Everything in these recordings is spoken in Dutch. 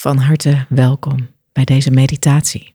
Van harte welkom bij deze meditatie.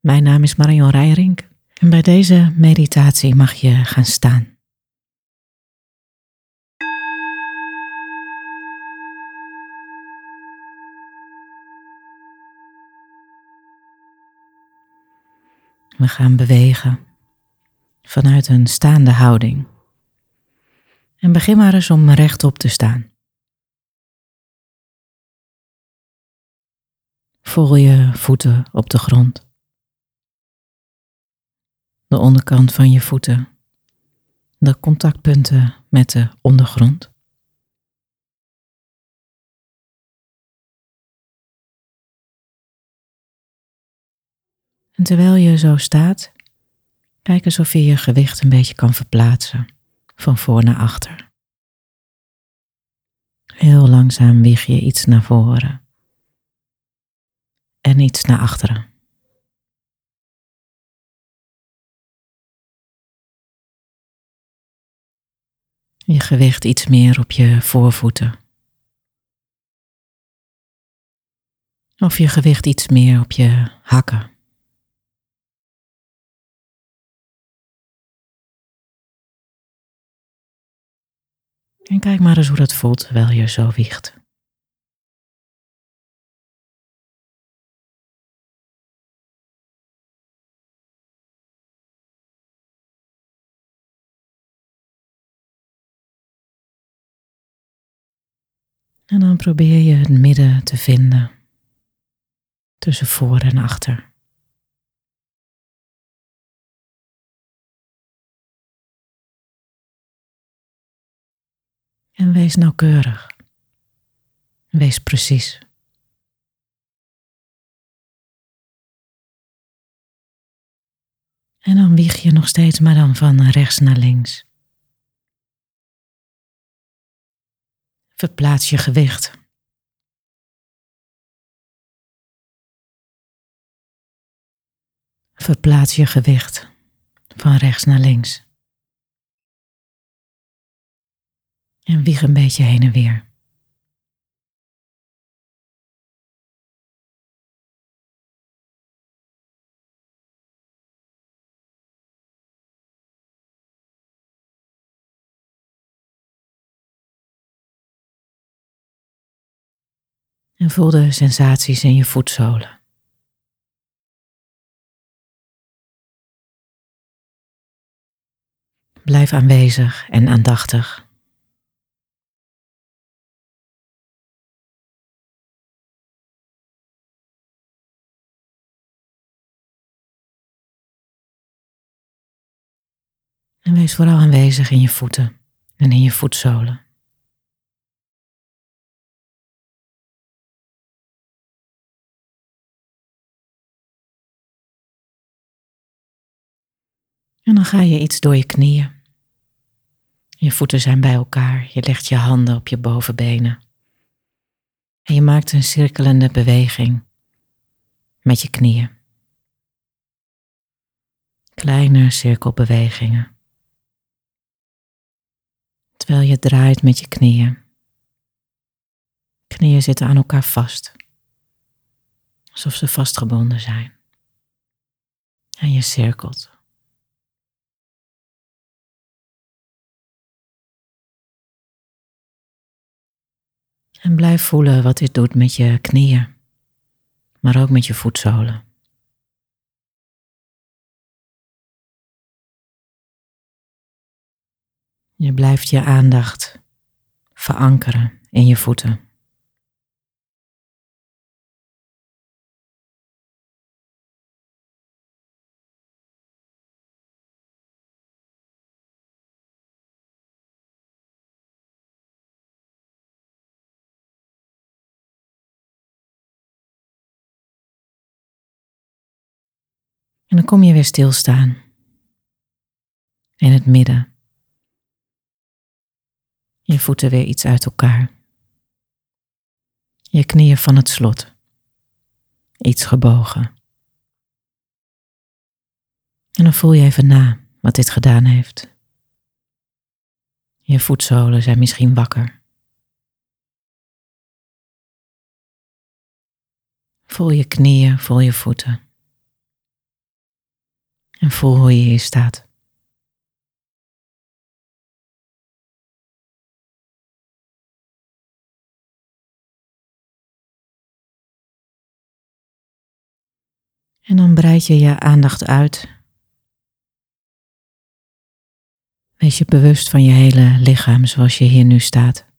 Mijn naam is Marion Rijrink en bij deze meditatie mag je gaan staan. We gaan bewegen vanuit een staande houding. En begin maar eens om rechtop te staan. Voel je voeten op de grond. De onderkant van je voeten. De contactpunten met de ondergrond. En terwijl je zo staat, kijk eens of je je gewicht een beetje kan verplaatsen, van voor naar achter. Heel langzaam wieg je iets naar voren en iets naar achteren. Je gewicht iets meer op je voorvoeten. Of je gewicht iets meer op je hakken. En kijk maar eens hoe dat voelt terwijl je zo wiegt. En dan probeer je het midden te vinden tussen voor en achter. En wees nauwkeurig. Wees precies. En dan wieg je nog steeds maar dan van rechts naar links. Verplaats je gewicht. Verplaats je gewicht van rechts naar links. En wieg een beetje heen en weer. En voel de sensaties in je voetzolen. Blijf aanwezig en aandachtig. En wees vooral aanwezig in je voeten en in je voetzolen. En dan ga je iets door je knieën. Je voeten zijn bij elkaar. Je legt je handen op je bovenbenen. En je maakt een cirkelende beweging met je knieën. Kleine cirkelbewegingen. Terwijl je draait met je knieën. Knieën zitten aan elkaar vast. Alsof ze vastgebonden zijn. En je cirkelt. En blijf voelen wat dit doet met je knieën, maar ook met je voetzolen. Je blijft je aandacht verankeren in je voeten. En dan kom je weer stilstaan in het midden. Je voeten weer iets uit elkaar. Je knieën van het slot. Iets gebogen. En dan voel je even na wat dit gedaan heeft. Je voetzolen zijn misschien wakker. Voel je knieën, voel je voeten. En voel hoe je hier staat. En dan breid je je aandacht uit. Wees je bewust van je hele lichaam zoals je hier nu staat.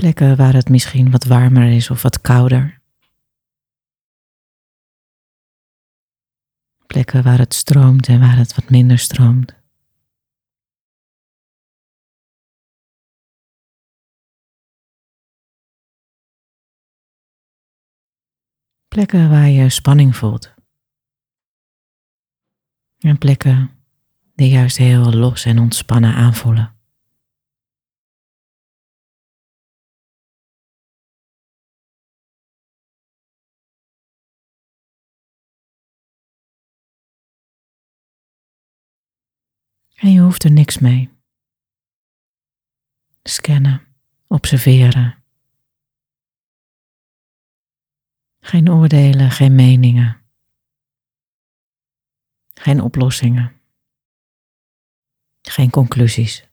Plekken waar het misschien wat warmer is of wat kouder. Plekken waar het stroomt en waar het wat minder stroomt. Plekken waar je spanning voelt. En plekken die juist heel los en ontspannen aanvoelen. En je hoeft er niks mee. Scannen, observeren. Geen oordelen, geen meningen. Geen oplossingen. Geen conclusies.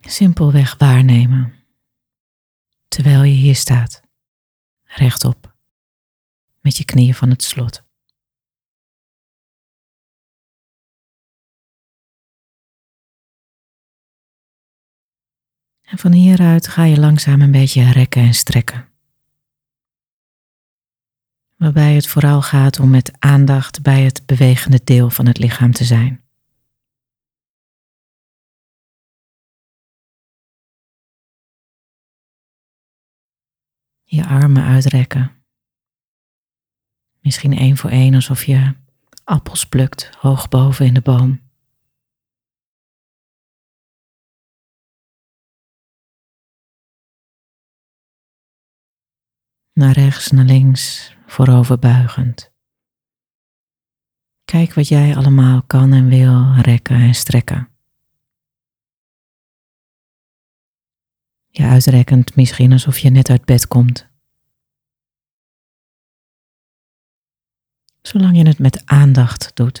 Simpelweg waarnemen. Terwijl je hier staat, rechtop, met je knieën van het slot. En van hieruit ga je langzaam een beetje rekken en strekken. Waarbij het vooral gaat om met aandacht bij het bewegende deel van het lichaam te zijn. Je armen uitrekken. Misschien één voor één alsof je appels plukt hoog boven in de boom. naar rechts, naar links, voorover buigend. Kijk wat jij allemaal kan en wil rekken en strekken. Je uitrekkend misschien alsof je net uit bed komt. Zolang je het met aandacht doet.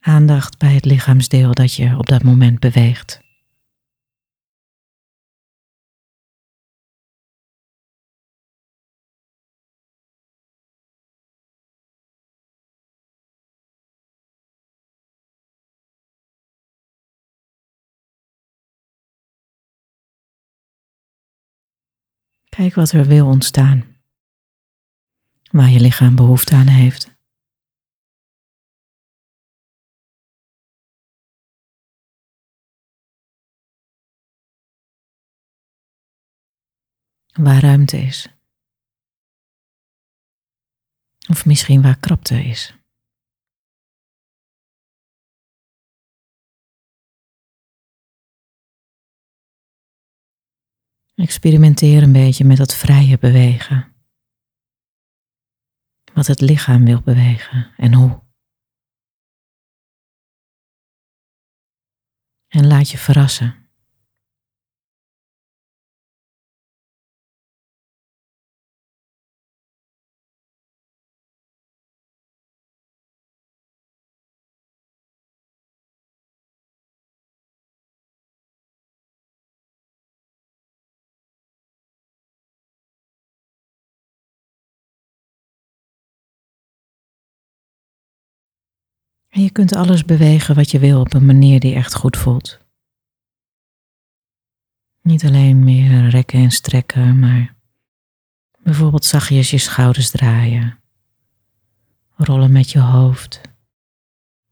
Aandacht bij het lichaamsdeel dat je op dat moment beweegt. Kijk wat er wil ontstaan, waar je lichaam behoefte aan heeft. Waar ruimte is. Of misschien waar krapte is. Experimenteer een beetje met dat vrije bewegen. Wat het lichaam wil bewegen en hoe. En laat je verrassen. En je kunt alles bewegen wat je wil op een manier die echt goed voelt. Niet alleen meer rekken en strekken, maar bijvoorbeeld zachtjes je schouders draaien. Rollen met je hoofd.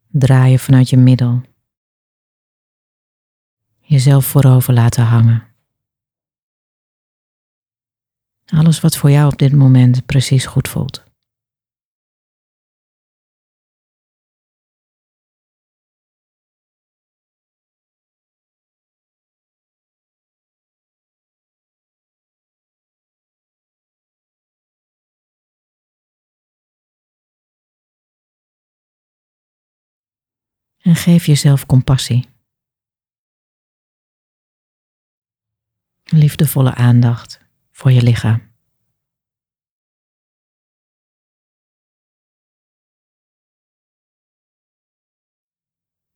Draaien vanuit je middel. Jezelf voorover laten hangen. Alles wat voor jou op dit moment precies goed voelt. En geef jezelf compassie. Liefdevolle aandacht voor je lichaam.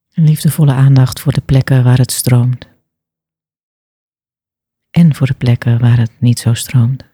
liefdevolle aandacht voor de plekken waar het stroomt. En voor de plekken waar het niet zo stroomt.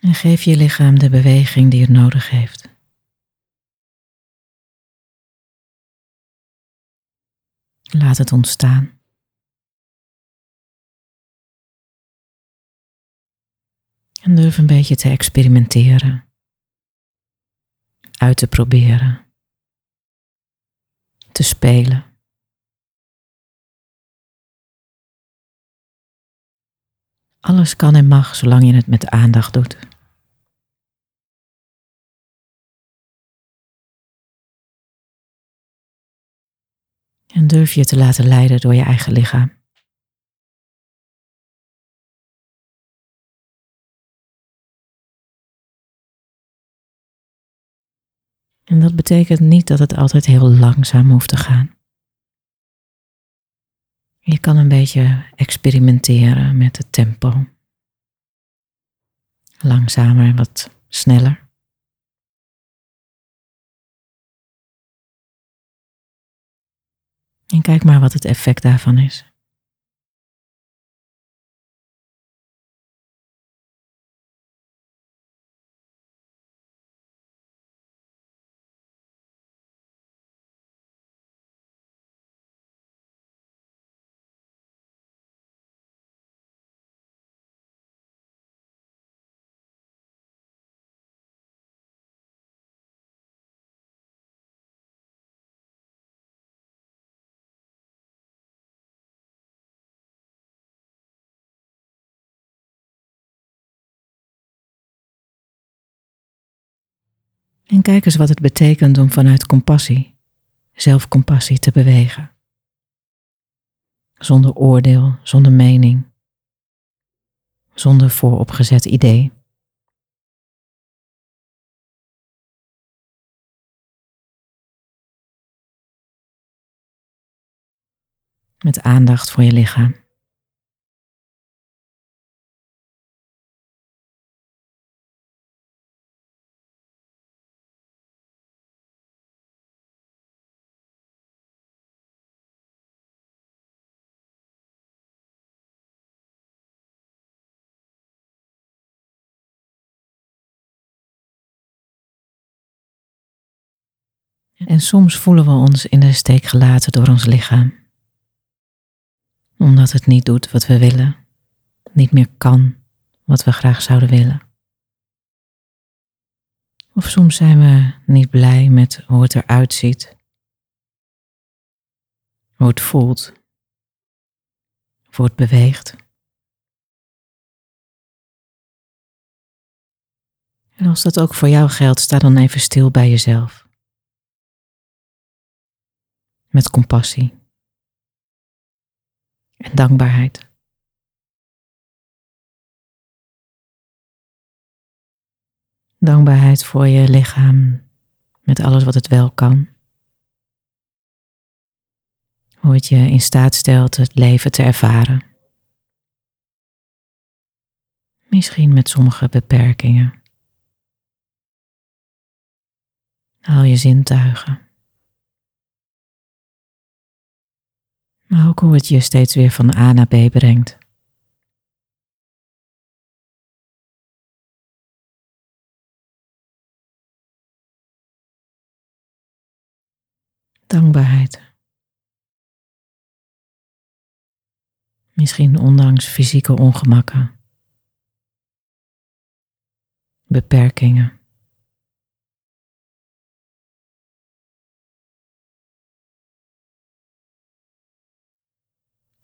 En geef je lichaam de beweging die het nodig heeft. Laat het ontstaan. En durf een beetje te experimenteren, uit te proberen, te spelen. Alles kan en mag zolang je het met aandacht doet. En durf je te laten leiden door je eigen lichaam. En dat betekent niet dat het altijd heel langzaam hoeft te gaan. Je kan een beetje experimenteren met het tempo. Langzamer en wat sneller. En kijk maar wat het effect daarvan is. En kijk eens wat het betekent om vanuit compassie, zelfcompassie te bewegen. Zonder oordeel, zonder mening, zonder vooropgezet idee. Met aandacht voor je lichaam. En soms voelen we ons in de steek gelaten door ons lichaam. Omdat het niet doet wat we willen, niet meer kan wat we graag zouden willen. Of soms zijn we niet blij met hoe het eruit ziet, hoe het voelt, hoe het beweegt. En als dat ook voor jou geldt, sta dan even stil bij jezelf met compassie en dankbaarheid. Dankbaarheid voor je lichaam met alles wat het wel kan. Hoe het je in staat stelt het leven te ervaren. Misschien met sommige beperkingen. Al je zintuigen. Maar ook hoe het je steeds weer van A naar B brengt. Dankbaarheid. Misschien ondanks fysieke ongemakken, beperkingen.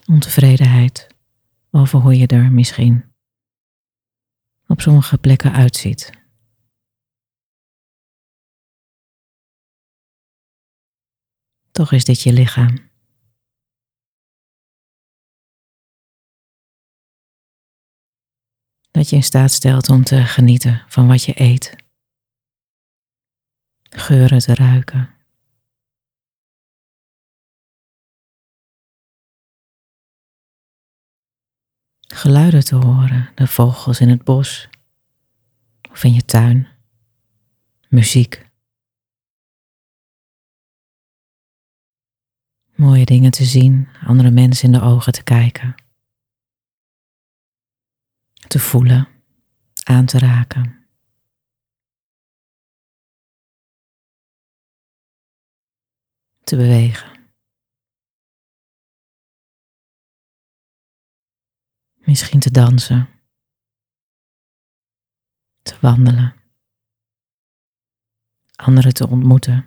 Ontevredenheid over hoe je er misschien op sommige plekken uitziet. Toch is dit je lichaam. Dat je in staat stelt om te genieten van wat je eet. Geuren te ruiken. Geluiden te horen, de vogels in het bos of in je tuin. Muziek. Mooie dingen te zien, andere mensen in de ogen te kijken. Te voelen, aan te raken. Te bewegen. Misschien te dansen. Te wandelen. Anderen te ontmoeten.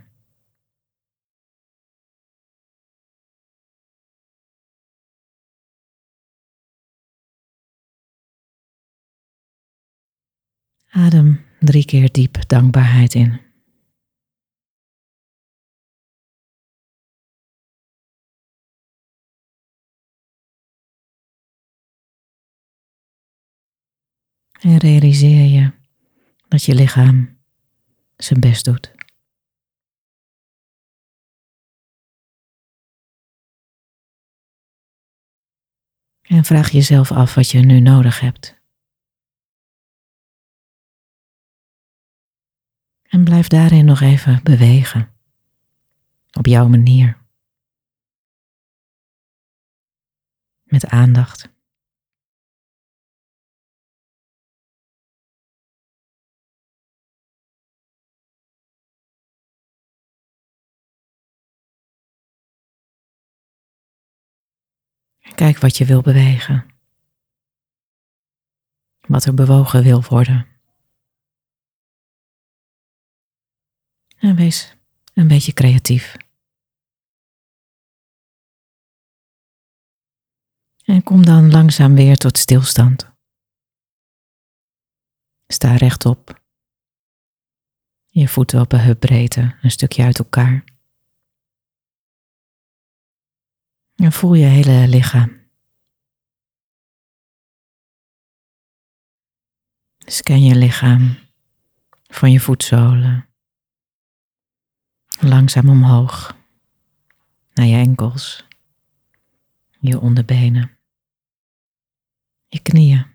Adem drie keer diep dankbaarheid in. En realiseer je dat je lichaam zijn best doet. En vraag jezelf af wat je nu nodig hebt. En blijf daarin nog even bewegen. Op jouw manier. Met aandacht. Kijk wat je wil bewegen. Wat er bewogen wil worden. En wees een beetje creatief. En kom dan langzaam weer tot stilstand. Sta rechtop. Je voeten op een heupbreedte, een stukje uit elkaar. En voel je hele lichaam. Scan je lichaam van je voetzolen. Langzaam omhoog. Naar je enkels, je onderbenen, je knieën,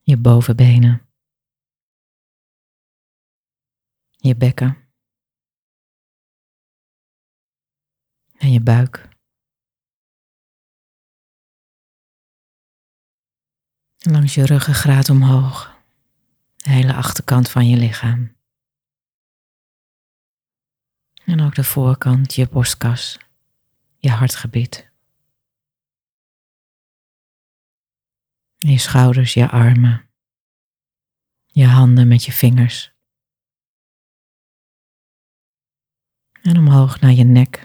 je bovenbenen, je bekken. En je buik. Langs je ruggengraat omhoog, de hele achterkant van je lichaam. En ook de voorkant, je borstkas, je hartgebied. Je schouders, je armen, je handen met je vingers. En omhoog naar je nek,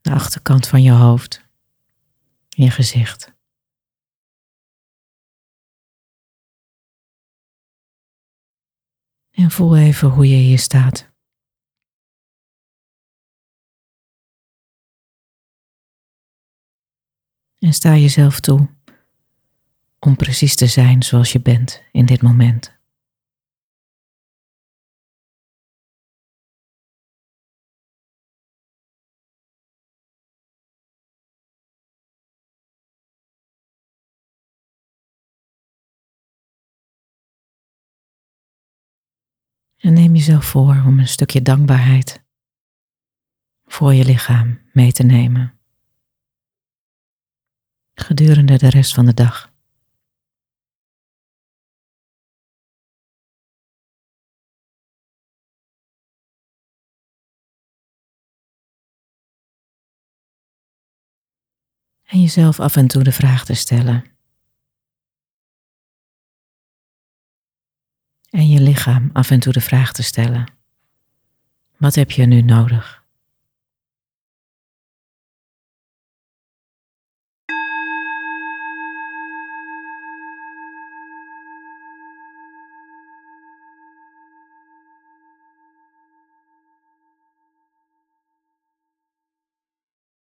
de achterkant van je hoofd, je gezicht. En voel even hoe je hier staat. En sta jezelf toe om precies te zijn zoals je bent in dit moment. En neem jezelf voor om een stukje dankbaarheid voor je lichaam mee te nemen gedurende de rest van de dag. En jezelf af en toe de vraag te stellen. Af en toe de vraag te stellen. Wat heb je nu nodig?